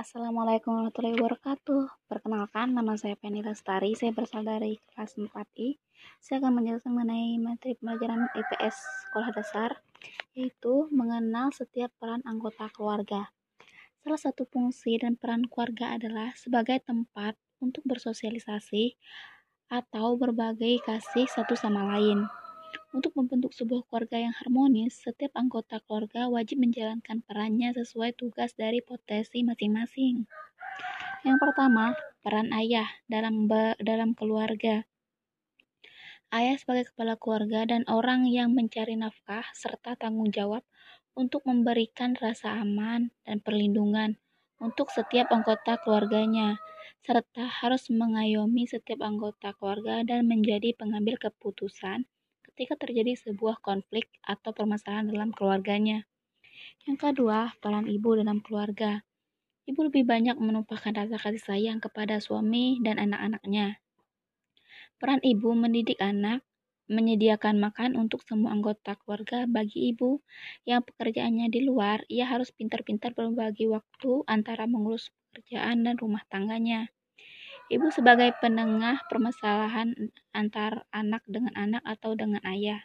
Assalamualaikum warahmatullahi wabarakatuh. Perkenalkan, nama saya Penny Lestari. Saya berasal dari kelas 4I. Saya akan menjelaskan mengenai materi pelajaran IPS sekolah dasar, yaitu mengenal setiap peran anggota keluarga. Salah satu fungsi dan peran keluarga adalah sebagai tempat untuk bersosialisasi atau berbagi kasih satu sama lain. Untuk membentuk sebuah keluarga yang harmonis, setiap anggota keluarga wajib menjalankan perannya sesuai tugas dari potensi masing-masing. Yang pertama, peran ayah dalam dalam keluarga. Ayah sebagai kepala keluarga dan orang yang mencari nafkah serta tanggung jawab untuk memberikan rasa aman dan perlindungan untuk setiap anggota keluarganya, serta harus mengayomi setiap anggota keluarga dan menjadi pengambil keputusan ketika terjadi sebuah konflik atau permasalahan dalam keluarganya. Yang kedua, peran ibu dalam keluarga. Ibu lebih banyak menumpahkan rasa kasih sayang kepada suami dan anak-anaknya. Peran ibu mendidik anak, menyediakan makan untuk semua anggota keluarga bagi ibu yang pekerjaannya di luar, ia harus pintar-pintar berbagi waktu antara mengurus pekerjaan dan rumah tangganya. Ibu sebagai penengah permasalahan antar anak dengan anak atau dengan ayah.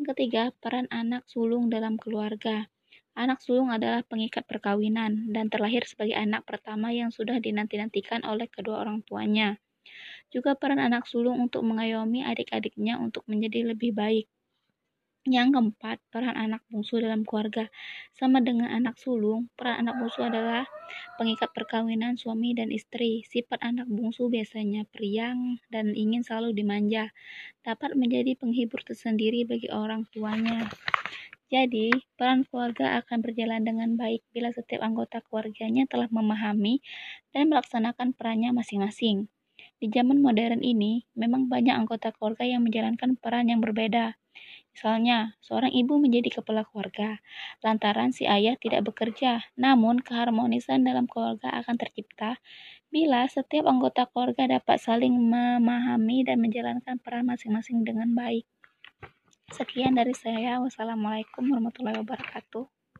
Yang ketiga, peran anak sulung dalam keluarga. Anak sulung adalah pengikat perkawinan dan terlahir sebagai anak pertama yang sudah dinanti-nantikan oleh kedua orang tuanya. Juga peran anak sulung untuk mengayomi adik-adiknya untuk menjadi lebih baik. Yang keempat, peran anak bungsu dalam keluarga. Sama dengan anak sulung, peran anak bungsu adalah pengikat perkawinan suami dan istri. Sifat anak bungsu biasanya periang dan ingin selalu dimanja, dapat menjadi penghibur tersendiri bagi orang tuanya. Jadi, peran keluarga akan berjalan dengan baik bila setiap anggota keluarganya telah memahami dan melaksanakan perannya masing-masing. Di zaman modern ini, memang banyak anggota keluarga yang menjalankan peran yang berbeda. Misalnya, seorang ibu menjadi kepala keluarga, lantaran si ayah tidak bekerja. Namun, keharmonisan dalam keluarga akan tercipta bila setiap anggota keluarga dapat saling memahami dan menjalankan peran masing-masing dengan baik. Sekian dari saya. Wassalamualaikum warahmatullahi wabarakatuh.